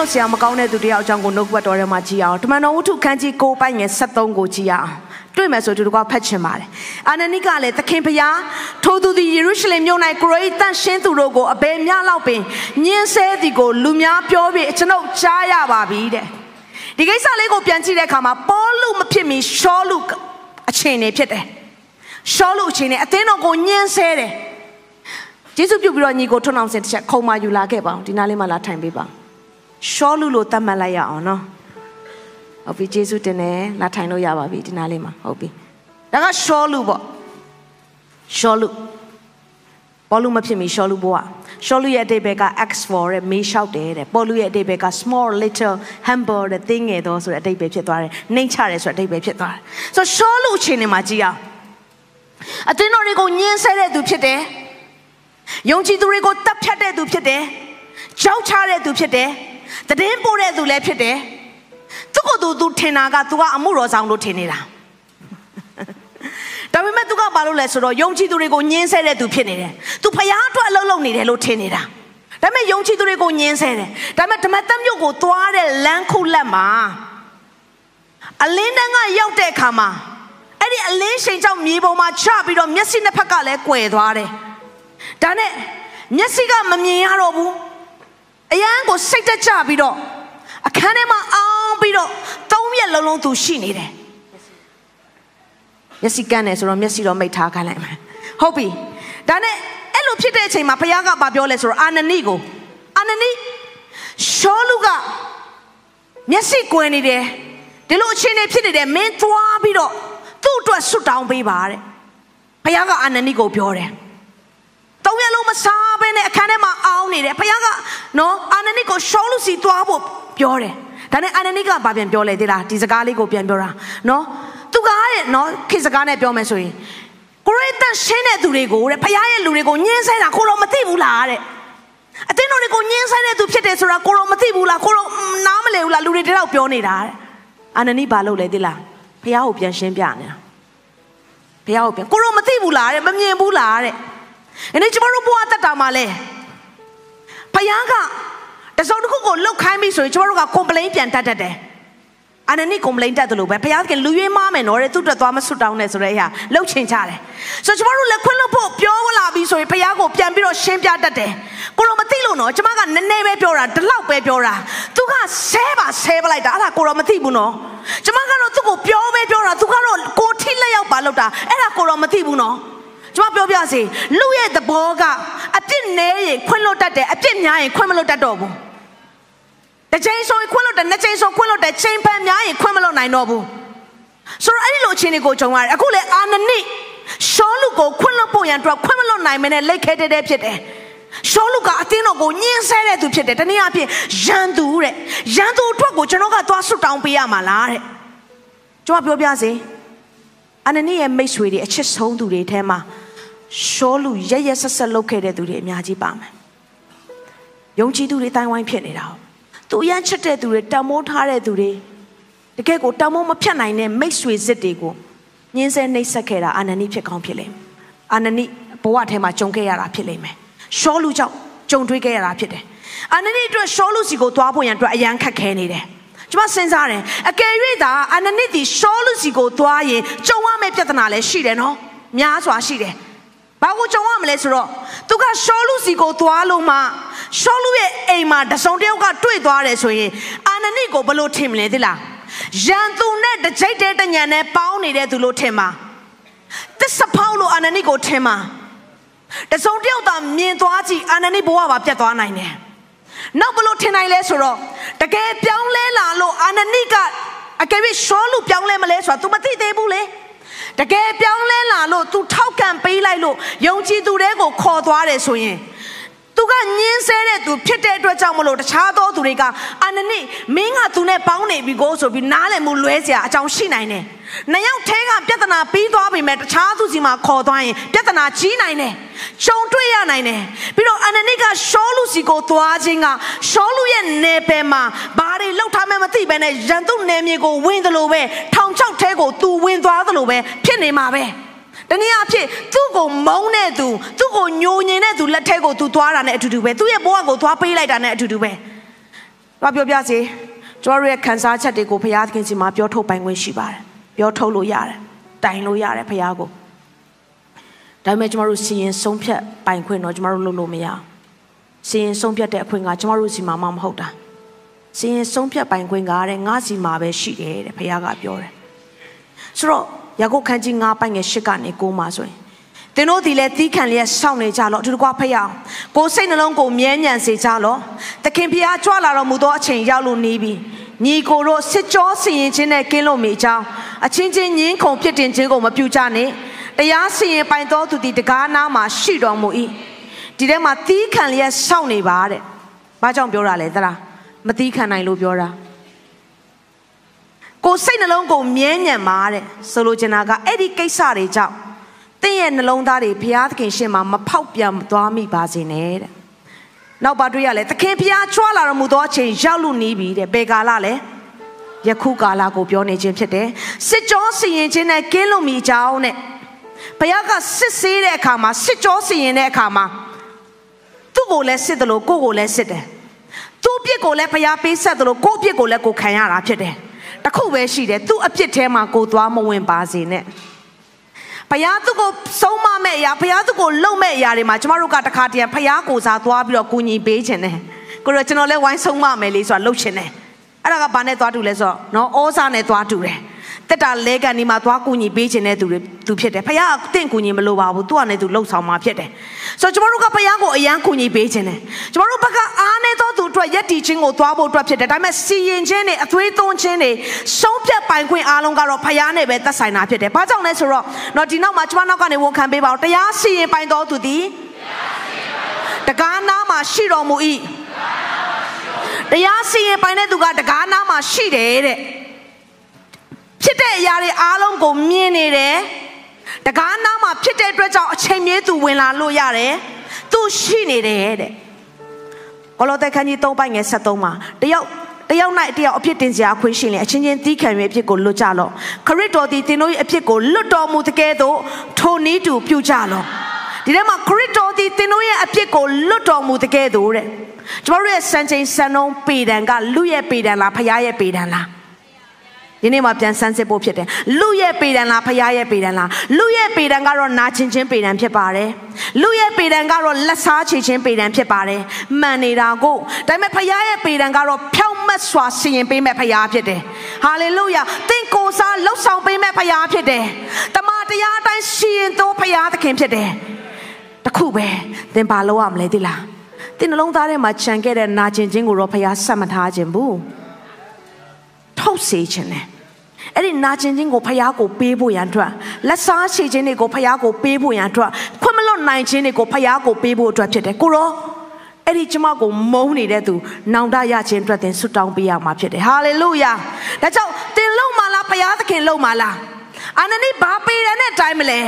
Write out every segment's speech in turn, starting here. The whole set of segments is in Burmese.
လို့ဆရာမကောင်းတဲ့သူတယောက်အကြောင်းကိုနှုတ်ဘတ်တော်ထဲမှာကြည့်အောင်တမန်တော်ဝုထုခန်းကြီး9ပိုင်းငယ်73ကိုကြည့်အောင်တွေ့မယ်ဆိုသူတို့ကဖတ်ချင်ပါတယ်အာနနိကလည်းသခင်ဖျားထိုသူသည်ယေရုရှလင်မြို့၌ကိုရိတန့်ရှင်းသူတို့ကိုအဘယ်မျှလောက်ပင်ညှင်းဆဲသည်ကိုလူများပြောပြီးကျွန်ုပ်ကြားရပါပြီတဲ့ဒီကိစ္စလေးကိုပြန်ကြည့်တဲ့အခါမှာပေါလုမဖြစ်မီရှောလုအချိန်နေဖြစ်တယ်ရှောလုအချိန်နေအသင်းတော်ကိုညှင်းဆဲတယ်ယေရှုပြုတ်ပြီးတော့ညီကိုထွန်းအောင်စင်တစ်ချက်ခုံမယူလာခဲ့ပါအောင်ဒီနားလေးမှာလာထိုင်ပေးပါ ရှောလုလို့သတ်မှတ်လိုက်ရအောင်နော်ဟုတ်ပြီယေရှုတင်တယ်လာထိုင်လို့ရပါပြီဒီနားလေးမှာဟုတ်ပြီဒါကရှောလုပေါ့ရှောလုပေါ်လူမဖြစ်မီရှောလူဘွားရှောလူရဲ့အတိတ်ဘက်က X for တဲ့မေးလျှောက်တယ်တဲ့ပေါ်လူရဲ့အတိတ်ဘက်က small little humble တဲ့သင်ငယ်သောဆိုတဲ့အတိတ်ပဲဖြစ်သွားတယ်နှိမ့်ချတယ်ဆိုတဲ့အတိတ်ပဲဖြစ်သွားတယ်ဆိုရှောလူအချိန်နေမှာကြည်အောင်အတင်းတော်တွေကိုညှင်းဆဲတဲ့သူဖြစ်တယ်ယုံကြည်သူတွေကိုတပ်ဖြတ်တဲ့သူဖြစ်တယ်ကြောက်ချတဲ့သူဖြစ်တယ် တည်င်းပို့တဲ့သူလည်းဖြစ်တယ်သူကသူသူထင်တာက तू ကအမှုတော်ဆောင်လို့ထင်နေတာဒါပေမဲ့သူကဘာလို့လဲဆိုတော့ယုံကြည်သူတွေကိုညှင်းဆဲတဲ့သူဖြစ်နေတယ်။ तू ဖျားအတွက်အလုပ်လုပ်နေတယ်လို့ထင်နေတာ။ဒါပေမဲ့ယုံကြည်သူတွေကိုညှင်းဆဲတယ်။ဒါပေမဲ့ဓမ္မသက်မြို့ကိုသွားတဲ့လမ်းခုလက်မှာအလင်းတန်းကရောက်တဲ့အခါမှာအဲ့ဒီအလင်းရှိန်ကြောင့်မြေပေါ်မှာချပြီးတော့မျက်စိနှစ်ဖက်ကလည်းကွယ်သွားတယ်။ဒါနဲ့မျက်စိကမမြင်ရတော့ဘူး။ အရန်ကိုစိတ်တက်ကြပြီးတော့အခန်းထဲမှာအောင်းပြီးတော့သုံးရက်လုံးလုံးသူရှိနေတယ်။မျက်စိကန်းတယ်ဆိုတော့မျက်စိတော့မိတ်ထားခိုင်းလိုက်မယ်ဟုတ်ပြီဒါနဲ့အဲ့လိုဖြစ်တဲ့အချိန်မှာဘုရားကဘာပြောလဲဆိုတော့အာနနိကိုအာနနိရှောလူကမျက်စိကွယ်နေတယ်ဒီလိုအခြေအနေဖြစ်နေတယ်မင်းသွားပြီးတော့သူ့အတွက်ဆွတ်တောင်းပေးပါတဲ့ဘုရားကအာနနိကိုပြောတယ် သုံးရက်လုံးမစားဘဲနဲ့အခန်းထဲမှာအောင်းနေတယ်ဘုရားကနော်အာနနိကိုရှောလူစီသွားဖို့ပြောတယ်ဒါနဲ့အာနနိကဘာပြန်ပြောလဲသေးလားဒီစကားလေးကိုပြန်ပြောတာနော်သူကတဲ့နော်ခေစကားနဲ့ပြောမယ်ဆိုရင်ကိုရိတန်ရှင်းတဲ့သူတွေကိုတဲ့ဖခင်ရဲ့လူတွေကိုညှင်းဆဲတာကိုတော့မသိဘူးလားတဲ့အတင်းတို့တွေကိုညှင်းဆဲတဲ့သူဖြစ်တယ်ဆိုတာကိုတော့မသိဘူးလားကိုတော့နားမလည်ဘူးလားလူတွေတယောက်ပြောနေတာတဲ့အာနနီဘာလုပ်လဲသိလားဖခင်ကိုပြန်ရှင်းပြနေတာဖခင်ကိုပြန်ကိုတော့မသိဘူးလားတဲ့မမြင်ဘူးလားတဲ့ အဲ့ဒီကျမတို့ဘဝတက်တာမှာလဲဖခင်ကတစုံတစ်ခုကိုလုတ်ခိုင်းပြီဆိုရင်ကျမတို့က complain ပြန်တတ်တတ်တယ်အာနနိကွန်ပလိန်တက်တယ်လို့ပဲဘုရားသခင်လူရွေးမားမယ်နော်တဲ့သူ့အတွက်သွားမဆွတ်တောင်းနဲ့ဆိုတဲ့အရာလှုပ်ချင်ကြတယ်ဆိုတော့ကျမတို့လက်ခွန်းလို့ဖို့ပြောလာပြီးဆိုရင်ဘုရားကိုပြန်ပြီးတော့ရှင်းပြတတ်တယ်ကိုတော့မသိလို့နော်ကျမကနည်းနည်းပဲပြောတာဒီလောက်ပဲပြောတာသူကဆဲပါဆဲပလိုက်တာအဲ့ဒါကိုတော့မသိဘူးနော်ကျမကတော့သူ့ကိုပြောပဲပြောတာသူကတော့ကိုထိလက်ရောက်ပါလို့တာအဲ့ဒါကိုတော့မသိဘူးနော် ကျွန်မပြောပြစီလူရဲ့သဘောကအပြစ်နည်းရင်ခွင့်လွတ်တတ်တယ်အပြစ်များရင်ခွင့်မလွတ်တတ်တော့ဘူးတစ်ချိန်ဆိုရင်ခွင့်လွတ်တယ်နှစ်ချိန်ဆိုခွင့်လွတ်တယ်ချိန်ဖန်များရင်ခွင့်မလွတ်နိုင်တော့ဘူးဆိုတော့အဲ့ဒီလိုအခြေအနေကိုကြုံရတယ်အခုလေအာနနိရှောလူကိုခွင့်လွတ်ဖို့ရန်အတွက်ခွင့်မလွတ်နိုင်မနဲ့လက်ခဲတဲ့တဲ့ဖြစ်တယ်ရှောလူကအတင်းတော်ကိုညှင်းဆဲတဲ့သူဖြစ်တယ်တနည်းအားဖြင့်ရန်သူတဲ့ရန်သူအတွက်ကိုကျွန်တော်ကသွားဆွတောင်းပေးရမှာလားတဲ့ကျွန်မပြောပြစေအာနနိရဲ့မိတ်ဆွေတွေအချစ်ဆုံးသူတွေထဲမှာ ရှောလူရရဆက်ဆက်လုပ်ခဲ့တဲ့သူတွေအများကြီးပါမယ်ယုံကြည်သူတွေတိုင်းဝိုင်းဖြစ်နေတာဟုတ်သူအရန်ချစ်တဲ့သူတွေတံမိုးထားတဲ့သူတွေတကယ်ကိုတံမိုးမဖြတ်နိုင်တဲ့မိတ်ဆွေစစ်တွေကိုညင်းဆဲနှိပ်စက်ခဲ့တာအာနနိဖြစ်ကောင်းဖြစ်လိမ့်မယ်အာနနိဘဝထဲမှာကြုံခဲ့ရတာဖြစ်လိမ့်မယ်ရှောလူကြောင့်ကြုံတွေ့ခဲ့ရတာဖြစ်တယ်အာနနိအတွက်ရှောလူစီကိုသွားဖို့ရန်အတွက်အရန်ခက်ခဲနေတယ်ကျွန်မစဉ်းစားတယ်အကယ်၍သာအာနနိဒီရှောလူစီကိုသွားရင်ကြုံရမယ့်ပြဿနာလည်းရှိတယ်နော်များစွာရှိတယ် ဘာကိုကြုံရမလဲဆိုတော့သူကရှောလူစီကိုသွားလို့မှရှောလူရဲ့အိမ်မှာတစုံတယောက်ကတွေ့သွားတယ်ဆိုရင်အာနနိကိုဘလို့ထင်မလဲသိလားရန်သူနဲ့တကြိတ်တဲ့တညံနဲ့ပေါင်းနေတဲ့သူလို့ထင်ပါတစ္ဆဖောက်လို့အာနနိကိုထင်ပါတစုံတယောက်သာမြင်သွားကြည့်အာနနိဘဝပါပြတ်သွားနိုင်တယ်နောက်ဘလို့ထင်နိုင်လဲဆိုတော့တကယ်ပြောင်းလဲလာလို့အာနနိကအကယ်၍ရှောလူပြောင်းလဲမလဲဆိုတာ तू မသိသေးဘူးလေ တကယ်ပြောင်းလဲလာလို့ तू ထောက်ကန်ပေးလိုက်လို့ယုံကြည်သူတွေကိုခေါ်သွားတယ်ဆိုရင် သူကညင်းဆဲတဲ့သူဖြစ်တဲ့အတွက်ကြောင့်မလို့တခြားသောသူတွေကအာနနိမင်းကသူနဲ့ပေါင်းနေပြီကိုဆိုပြီးနားလည်မှုလွဲเสียအကြောင်းရှိနိုင်တယ်။နှစ်ယောက်ထဲကပြဿနာပြီးသွားပြီမဲ့တခြားသူစီမှာခေါ်သွားရင်ပြဿနာကြီးနိုင်တယ်။ရှုံတွေ့ရနိုင်တယ်။ပြီးတော့အာနနိကရှောလူစီကိုသွားခြင်းကရှောလူရဲ့နယ်ပယ်မှာဘာတွေလှုပ်ထားမှမသိဘဲနဲ့ရန်သူနယ်မြေကိုဝင်သလိုပဲထောင်ချောက်ထဲကိုသူဝင်သွားသလိုပဲဖြစ်နေမှာပဲ။ တနည်းအားဖြင့်သူ့ကိုမုန်းတဲ့သူသူ့ကိုညိုညင်တဲ့သူလက်ထက်ကိုသူသွားတာနဲ့အတူတူပဲသူ့ရဲ့ဘဝကိုသွားပေးလိုက်တာနဲ့အတူတူပဲ။ဘာပြောပြစီကျွန်တော်ရဲ့ခံစားချက်တွေကိုဘုရားသခင်စီမှာပြောထုတ်ပိုင်ခွင့်ရှိပါတယ်။ပြောထုတ်လို့ရတယ်။တိုင်လို့ရတယ်ဘုရားကို။ဒါပေမဲ့ကျွန်တော်တို့စီရင်ဆုံးဖြတ်ပိုင်ခွင့်တော့ကျွန်တော်တို့လုပ်လို့မရဘူး။စီရင်ဆုံးဖြတ်တဲ့အခွင့်ကကျွန်တော်တို့စီမှာမှမဟုတ်တာ။စီရင်ဆုံးဖြတ်ပိုင်ခွင့်ကတဲ့ငါစီမှာပဲရှိတယ်တဲ့ဘုရားကပြောတယ်။ဆိုတော့ ယာကုပ်ခန်းကြီး9ပိုင်းငယ်10ကနေ9မှာဆိုရင်သင်တို့ဒီလဲသီးခံလျက်စောင့်နေကြလော့အတူတကွဖက်ရအောင်ကိုစိတ်နှလုံးကိုမြဲညံစေကြလော့သခင်ဖျားကြွလာတော်မူသောအချိန်ရောက်လို့နေပြီညီကိုတို့စစ်ကြောစီရင်ခြင်းနဲ့ကင်းလို့မိကြောင်းအချင်းချင်းညင်းခုန်ဖြစ်တင်ခြင်းကိုမပြုကြနဲ့တရားစီရင်ပိုင်တော်သူဒီတကားနာမှာရှိတော်မူ၏ဒီထဲမှာသီးခံလျက်စောင့်နေပါတဲ့ဘာကြောင့်ပြောတာလဲသလားမသီးခံနိုင်လို့ပြောတာ ကိုစိတ်နှလုံးကိုမြဲညံပါတဲ့ဆိုလိုချင်တာကအဲ့ဒီကိစ္စတွေကြောင့်တင့်ရဲ့နှလုံးသားတွေဘုရားသခင်ရှေ့မှာမဖောက်ပြန်သွားမိပါစေနဲ့တဲ့နောက်ပါတွေ့ရလဲသခင်ဘုရားချွာလာတော်မူသောအချိန်ရောက်လို့နေပြီတဲ့ဘယ်ကာလလဲယခုကာလကိုပြောနေခြင်းဖြစ်တယ်စစ်ကြောစီရင်ခြင်းနဲ့ကင်းလို့မိကြောင်းတဲ့ဘုရားကစစ်ဆေးတဲ့အခါမှာစစ်ကြောစီရင်တဲ့အခါမှာသူ့ကိုလည်းစစ်တယ်လို့ကိုယ့်ကိုလည်းစစ်တယ်သူ့အပြစ်ကိုလည်းဘုရားပေးဆက်တယ်လို့ကိုယ့်အပြစ်ကိုလည်းကိုခံရတာဖြစ်တယ် တခုပဲရှိတယ်သူ့အပြစ်ထဲမှာကိုသွားမဝင်ပါစေနဲ့ဘုရားသူကိုဆုံးမမဲ့အရာဘုရားသူကိုလုံမဲ့အရာတွေမှာကျမတို့ကတခါတည်းဘုရားကိုစားသွားပြီးတော့ကူညီပေးခြင်းတယ်ကိုတော့ကျွန်တော်လည်းဝိုင်းဆုံးမမယ်လေးဆိုတာလှုပ်ခြင်းတယ်အဲ့ဒါကဘာနဲ့သွားတူလဲဆိုတော့နော်ဩဇာနဲ့သွားတူတယ် တက်တာလဲကန်ဒီမှာသွားကူညီပေးခြင်းတဲ့သူတွေသူဖြစ်တယ်ဖခင်ကတင့်ကူညီမလို့ပါဘူးသူကလည်းသူလှုပ်ဆောင်มาဖြစ်တယ်ဆိုတော့ကျွန်တော်တို့ကဖခင်ကိုအယံကူညီပေးခြင်းတယ်ကျွန်တော်တို့ဘက်ကအားနေသောသူအတွက်ယက်တီချင်းကိုသွားဖို့အတွက်ဖြစ်တယ်ဒါပေမဲ့စီရင်ခြင်းတွေအသွေးသွင်းခြင်းတွေဆုံးဖြတ်ပိုင်ခွင့်အားလုံးကတော့ဖခင်နဲ့ပဲသက်ဆိုင်တာဖြစ်တယ်ဘာကြောင့်လဲဆိုတော့တော့ဒီနောက်မှာကျွန်မနောက်ကနေဝန်ခံပေးပါဦးတရားစီရင်ပိုင်တော်သူသည်တကားနားမှာရှိတော်မူ၏တရားစီရင်ပိုင်တဲ့သူကတကားနားမှာရှိတယ်တဲ့ ဖြစ်တဲ့အရာတွေအားလုံးကိုမြင်နေတယ်တကားနားမှာဖြစ်တဲ့အတွက်ကြောင့်အချိန်မြေးသူဝင်လာလို့ရတယ်သူရှိနေတယ်တဲ့ကောလောသဲခန်းကြီး3ပိုင်းငယ်73မှာတယောက်တယောက်၌တယောက်အဖြစ်တင်စရာခွင့်ရှိရင်အချင်းချင်းသီးခံ၍အဖြစ်ကိုလွတ်ကြလော့ခရစ်တော်သည်သင်တို့၏အဖြစ်ကိုလွတ်တော်မူတကယ်သို့ထိုနည်းတူပြုကြလော့ဒီထဲမှာခရစ်တော်သည်သင်တို့ရဲ့အဖြစ်ကိုလွတ်တော်မူတကယ်သို့တဲ့ကျွန်တော်တို့ရဲ့စံချိန်စံနှုန်းပေတံကလူရဲ့ပေတံလားဖရားရဲ့ပေတံလား ဒီနေ့မှပြန်ဆန်းစစ်ဖို့ဖြစ်တယ်လူရဲ့ပေတံလားဖရားရဲ့ပေတံလားလူရဲ့ပေတံကတော့နာကျင်ခြင်းပေတံဖြစ်ပါတယ်လူရဲ့ပေတံကတော့လက်စားချေခြင်းပေတံဖြစ်ပါတယ်မှန်နေတာကိုဒါပေမဲ့ဖရားရဲ့ပေတံကတော့ဖြောင့်မတ်စွာစီရင်ပေးမဲ့ဖရားဖြစ်တယ်ဟာလေလုယာသင်ကိုယ်စားလှုပ်ဆောင်ပေးမဲ့ဖရားဖြစ်တယ်တမန်တရားအတိုင်းစီရင်သောဖရားသခင်ဖြစ်တယ်တခုပဲသင်ဘာလုပ်ရမလဲသိလားသင်နှလုံးသားထဲမှာခြံခဲ့တဲ့နာကျင်ခြင်းကိုတော့ဖရားဆက်မထားခြင်းဘူး ထုတ်စေခြင်းနဲ့အဲ့ဒီနာကျင်ခြင်းကိုဖရားကိုပေးဖို့ရန်အတွက်လက်စားရှိခြင်းတွေကိုဖရားကိုပေးဖို့ရန်အတွက်ခွင့်မလွတ်နိုင်ခြင်းတွေကိုဖရားကိုပေးဖို့အတွက်ဖြစ်တယ်ကိုရောအဲ့ဒီကျမကိုမုန်းနေတဲ့သူနောင်တရခြင်းအတွက်သင်ဆုတောင်းပေးရမှာဖြစ်တယ်ဟာလေလုယာဒါကြောင့်သင်လုံမလားဖရားသခင်လုံမလားအာနနိဘာပေးတယ်နဲ့တိုင်းမလဲ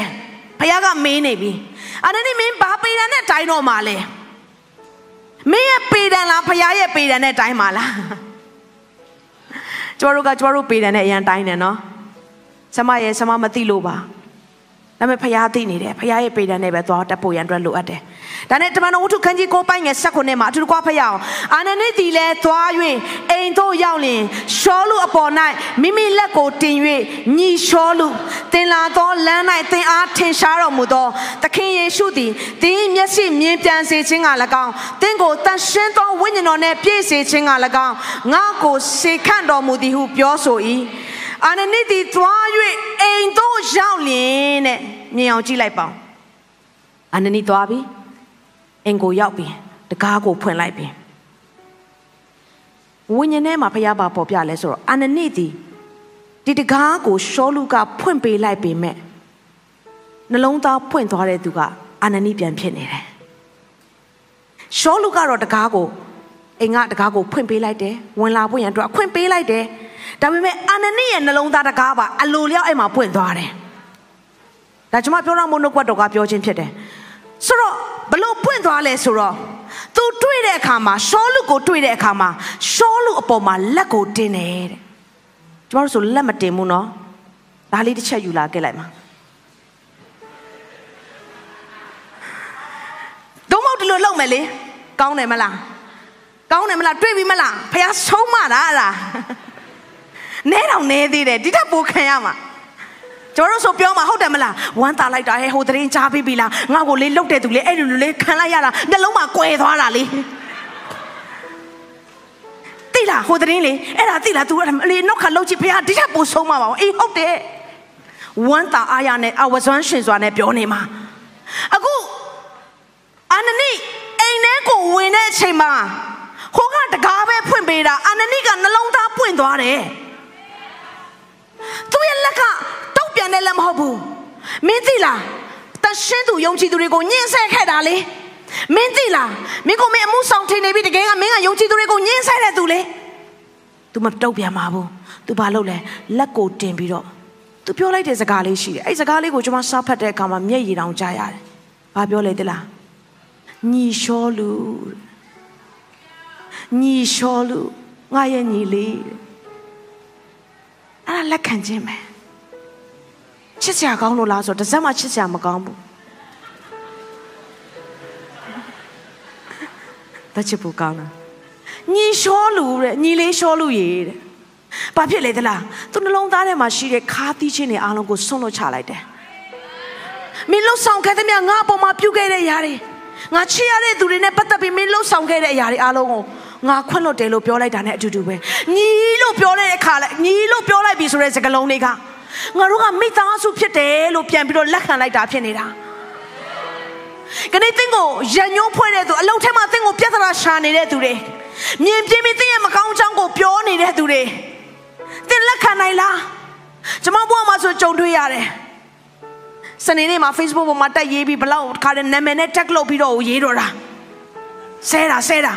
ဖရားကမင်းနေပြီအာနနိမင်းဘာပေးတယ်နဲ့တိုင်းတော့မှာလဲမင်းရဲ့ပေးတယ်လားဖရားရဲ့ပေးတယ်နဲ့တိုင်းမှာလား ကျမတို့ကကျမတို့ပေးတယ်နဲ့အရန်တိုင်းတယ်နော်ဆမရဲ့ဆမမသိလို့ပါ ဒါပေမဲ့ဖရားသိနေတယ်ဖရားရဲ့ပေးတယ်နဲ့ပဲသွားတက်ဖို့ရန်အတွက်လိုအပ်တယ်ဒါနဲ့တမန်တော်ဝတ္ထုခန်းကြီးကိုပိုင်းငယ်၁၉မှာအထူးကွာဖရားအောင်အာနနိတီလဲသွား၍အိမ်သို့ရောက်လင်ရှောလူအပေါ်၌မိမိလက်ကိုတင်၍ညီရှောလူတင်လာသောလမ်း၌သင်အားထင်ရှားတော်မူသောသခင်ယေရှုသည်သင်မျက်စိမြင်ပြန်စေခြင်းက၎င်းသင်ကိုတန်ရှင်းသောဝိညာဉ်တော်နှင့်ပြည့်စေခြင်းက၎င်းငါ့ကိုစေခန့်တော်မူသည်ဟုပြောဆို၏ အာနနိတီသွား၍အိမ်သို့ရောက်လင်တဲ့မြင်အောင်ကြည့်လိုက်ပါအာနနိသွားပြီအင်ကိုရောက်ပြီတကားကိုဖွင့်လိုက်ပြီဝိညာဉ်ထဲမှာဖျားပါပေါ်ပြလဲဆိုတော့အာနနိတီဒီတကားကိုရှောလူကဖွင့်ပေးလိုက်ပေမဲ့နှလုံးသားဖွင့်သွားတဲ့သူကအာနနိပြန်ဖြစ်နေတယ်ရှောလူကတော့တကားကိုအိမ်ကတကားကိုဖွင့်ပေးလိုက်တယ်ဝင်လာဖို့ရန်အတွက်အခွင့်ပေးလိုက်တယ် ဒါပေမဲ့အာနနိရဲ့နှလုံးသားတကားပါအလိုလျောက်အဲ့မှာပွင့်သွားတယ်ဒါကျွန်မပြောတော့မနှုတ်ကွက်တော်ကပြောခြင်းဖြစ်တယ်ဆိုတော့ဘလို့ပွင့်သွားလဲဆိုတော့သူတွေ့တဲ့အခါမှာရှောလူကိုတွေ့တဲ့အခါမှာရှောလူအပေါ်မှာလက်ကိုတင်းတယ်တဲ့ကျမတို့ဆိုလက်မတင်ဘူးနော်ဒါလေးတစ်ချက်ယူလာခဲ့လိုက်မှာဒုံမောက်ဒီလိုလုပ်မယ်လေကောင်းတယ်မလားကောင်းတယ်မလားတွေ့ပြီမလားဖះဆုံးမလားအဲ့ဒါ နဲတော့နဲသေးတယ်ဒီထက်ပိုခံရမှာကျွန်တော်တို့ဆိုပြောမှာဟုတ်တယ်မလားဝမ်းသာလိုက်တာဟဲ့ဟိုသတင်းကြားပြီးပြီလားငါ့ကိုလေးလုတ်တဲ့သူလေးအဲ့လိုလိုလေးခံလိုက်ရတာမျက်လုံးမှာကွယ်သွားတာလေတိလားဟိုသတင်းလေးအဲ့ဒါတိလား तू အဲ့လေနောက်ခါလုတ်ချစ်ဖေဟာဒီထက်ပိုဆုံးမှာပါအေးဟုတ်တယ်ဝမ်းသာအားရနဲ့အဝဇွမ်းရှင်စွာနဲ့ပြောနေမှာအခုအာနနိအိမ်ထဲကိုဝင်တဲ့အချိန်မှာဟိုကတကားပဲဖွင့်ပေးတာအာနနိကနှလုံးသားပွင့်သွားတယ် သူ့ရဲ့လက်ကတုတ်ပြန်တဲ့လက်မဟုတ်ဘူးမင်းသိလားတရှင်းသူယုံကြည်သူတွေကိုညှင်းဆဲခဲ့တာလေမင်းသိလားမင်းကမင်းအမှုဆောင်ထင်နေပြီတကယ်ကမင်းကယုံကြည်သူတွေကိုညှင်းဆဲတဲ့သူလေ तू မတုတ်ပြန်ပါဘူး तू ဘာလုပ်လဲလက်ကိုတင်ပြီးတော့ तू ပြောလိုက်တဲ့စကားလေးရှိတယ်အဲ့စကားလေးကိုကျွန်မစားဖတ်တဲ့အခါမှာမျက်ရည်တောင်ကြားရတယ်ဘာပြောလဲသိလားညီလျှောလူညီလျှောလူငါရဲ့ညီလေး အဲ့ဒါလက်ခံခြင်းပဲချစ်စရာကောင်းလို့လားဆိုတော့တစ်စက်မှချစ်စရာမကောင်းဘူးတချစ်ဖို့ကောင်းလားညီလျှောလူတဲ့ညီလေးလျှောလူရေတဲ့ဘာဖြစ်လဲသလားသူနှလုံးသားထဲမှာရှိတဲ့ခါးသီးချင်းတွေအားလုံးကိုဆွန့်လွတ်ချလိုက်တယ်မင်းလှုပ်ဆောင်ခဲ့တဲ့မြငါအပေါ်မှာပြုတ်ခဲ့တဲ့အရာတွေငါချစ်ရတဲ့သူတွေနဲ့ပတ်သက်ပြီးမင်းလှုပ်ဆောင်ခဲ့တဲ့အရာတွေအားလုံးကို ငါခွင့်လွတ်တယ်လို့ပြောလိုက်တာနဲ့အတူတူပဲညီလို့ပြောလိုက်တဲ့အခါလဲညီလို့ပြောလိုက်ပြီဆိုတဲ့စကားလုံးတွေကငါတို့ကမိသားစုဖြစ်တယ်လို့ပြန်ပြီးတော့လက်ခံလိုက်တာဖြစ်နေတာကနေတင်းကိုရန်ညိုးဖွဲ့တဲ့သူအလုံးထဲမှာတင်းကိုပြဿနာရှာနေတဲ့သူတွေမြင်ပြင်းပြီးတင်းရဲ့မကောင်းချောင်းကိုပြောနေတဲ့သူတွေတင်းလက်ခံနိုင်လားကျွန်မဘွားမှာဆိုကြုံတွေ့ရတယ်စနေနေ့မှာ Facebook ပေါ်မှာတက်ရေးပြီးဘလောက်ခါတဲ့နာမည်နဲ့ tag လုပ်ပြီးတော့ရေးတော့တာဆဲတာဆဲတာ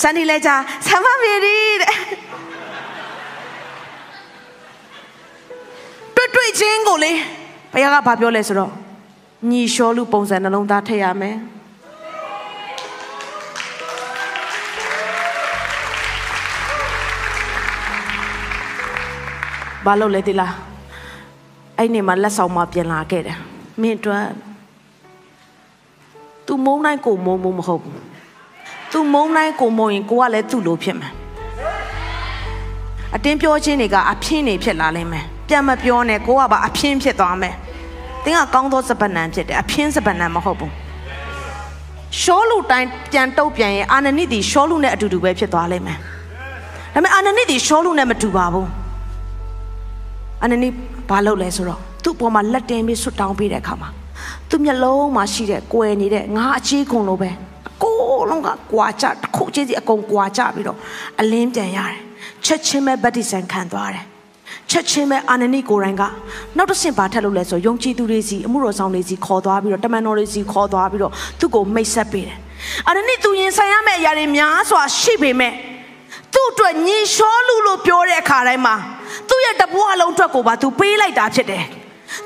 စန်ဒီလဲကြဆမ်မမေရီတဲ့တွေ့တွေ့ချင်းကိုလေဘုရားကဘာပြောလဲဆိုတော့ညီလျှောလူပုံစံနှလုံးသားထည့်ရမယ်ဘာလို့လဲဒီလားအဲ့နေမှာလက်ဆောင်မပြန်လာခဲ့တယ်မင်းအတွက် तू မုန်းတိုင်းကိုမုန်းမုန်းမဟုတ်ဘူး तू မုန်းတိုင်းကိုမုန်းရင်ကိုကလည်းသူ့လိုဖြစ်မှာအတင်းပြောခြင်းတွေကအဖျင်းတွေဖြစ်လာလိမ့်မယ်ပြန်မပြောနဲ့ကိုကပါအဖျင်းဖြစ်သွားမယ်တင်းကကောင်းသောစပနံဖြစ်တယ်အဖျင်းစပနံမဟုတ်ဘူးရှောလူတိုင်းပြန်တုတ်ပြန်ရင်အာနနိတီရှောလူနဲ့အတူတူပဲဖြစ်သွားလိမ့်မယ်ဒါပေမဲ့အာနနိတီရှောလူနဲ့မတူပါဘူးအာနနိဘာလုပ်လဲဆိုတော့သူ့အပေါ်မှာလက်တင်ပြီးဆွတ်တောင်းပေးတဲ့အခါမှာသူ့မျက်လုံးမှာရှိတဲ့ကွယ်နေတဲ့ငါအချီးခုံလိုပဲအကုန် လုံးကကွာကြတစ်ခုချင်းစီအကုန်ကွာကြပြီးတော့အလင်းပြန်ရတယ်ချက်ချင်းပဲဗတ္တိဇံခံသွားတယ်ချက်ချင်းပဲအာနနိကိုယ်တိုင်ကနောက်တစ်ဆင့်ပါထက်လို့လဲဆိုယုံကြည်သူတွေစီအမှုတော်ဆောင်တွေစီခေါ်သွားပြီးတော့တမန်တော်တွေစီခေါ်သွားပြီးတော့သူ့ကိုမိတ်ဆက်ပေးတယ်အာနနိသူရင်ဆိုင်ရမယ့်အရာတွေများစွာရှိပေမဲ့သူ့အတွက်ညီလျှောလူလို့ပြောတဲ့အခါတိုင်းမှာသူ့ရဲ့တပွားလုံးအတွက်ကိုပါသူပေးလိုက်တာဖြစ်တယ်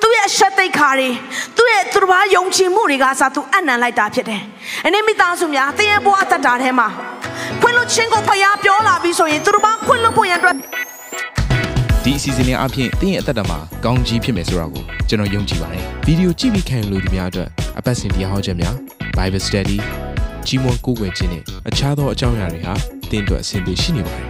သူ့ရဲ့အဆက်သိက္ခာတွေသူ့ရဲ့သူတစ်ပါးယုံကြည်မှုတွေကစားသူအနံလိုက်တာဖြစ်တယ်။အနေမိသားစုများတင်းရဲ့ဘဝအသက်တာထဲမှာခွင့်လွှတ်ခြင်းကိုဖျားပြောလာပြီးဆိုရင်သူတစ်ပါးခွင့်လွှတ်ဖို့ရန်အတွက်ဒီအစီအစဉ်လေးအပြင်တင်းရဲ့အသက်တာမှာကောင်းကြီးဖြစ်မယ်ဆိုတာကိုကျွန်တော်ယုံကြည်ပါတယ်ဗီဒီယိုကြည့်ပြီးခံယူလို့ဒီများအတွက်အပတ်စဉ်တရားဟောခြင်းများ Bible Study ကြီးမွန်ကိုယ်ွယ်ခြင်းနဲ့အခြားသောအကြောင်းအရာတွေဟာတင်းအတွက်အဆင်ပြေရှိနေပါတယ်